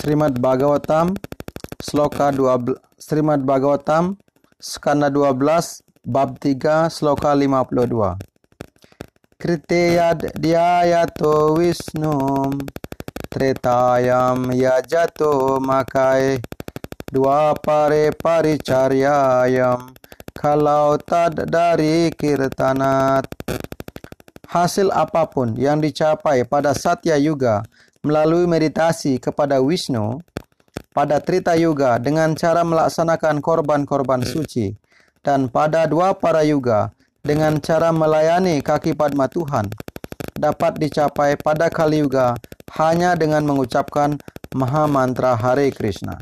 Srimad Bhagavatam Sloka 12 Srimad Bhagavatam Skanda 12 bab 3 sloka 52 Kriteyad diayato Wisnum Tretayam yajato makai Dua pare paricaryayam Kalau tad dari kirtanat. Hasil apa pun yang dicapai pada Satya Yuga melalui meditasi kepada Wisnu pada Trita Yuga dengan cara melaksanakan korban-korban suci dan pada dua para yuga dengan cara melayani kaki Padma Tuhan dapat dicapai pada Kali Yuga hanya dengan mengucapkan Maha Mantra Hare Krishna.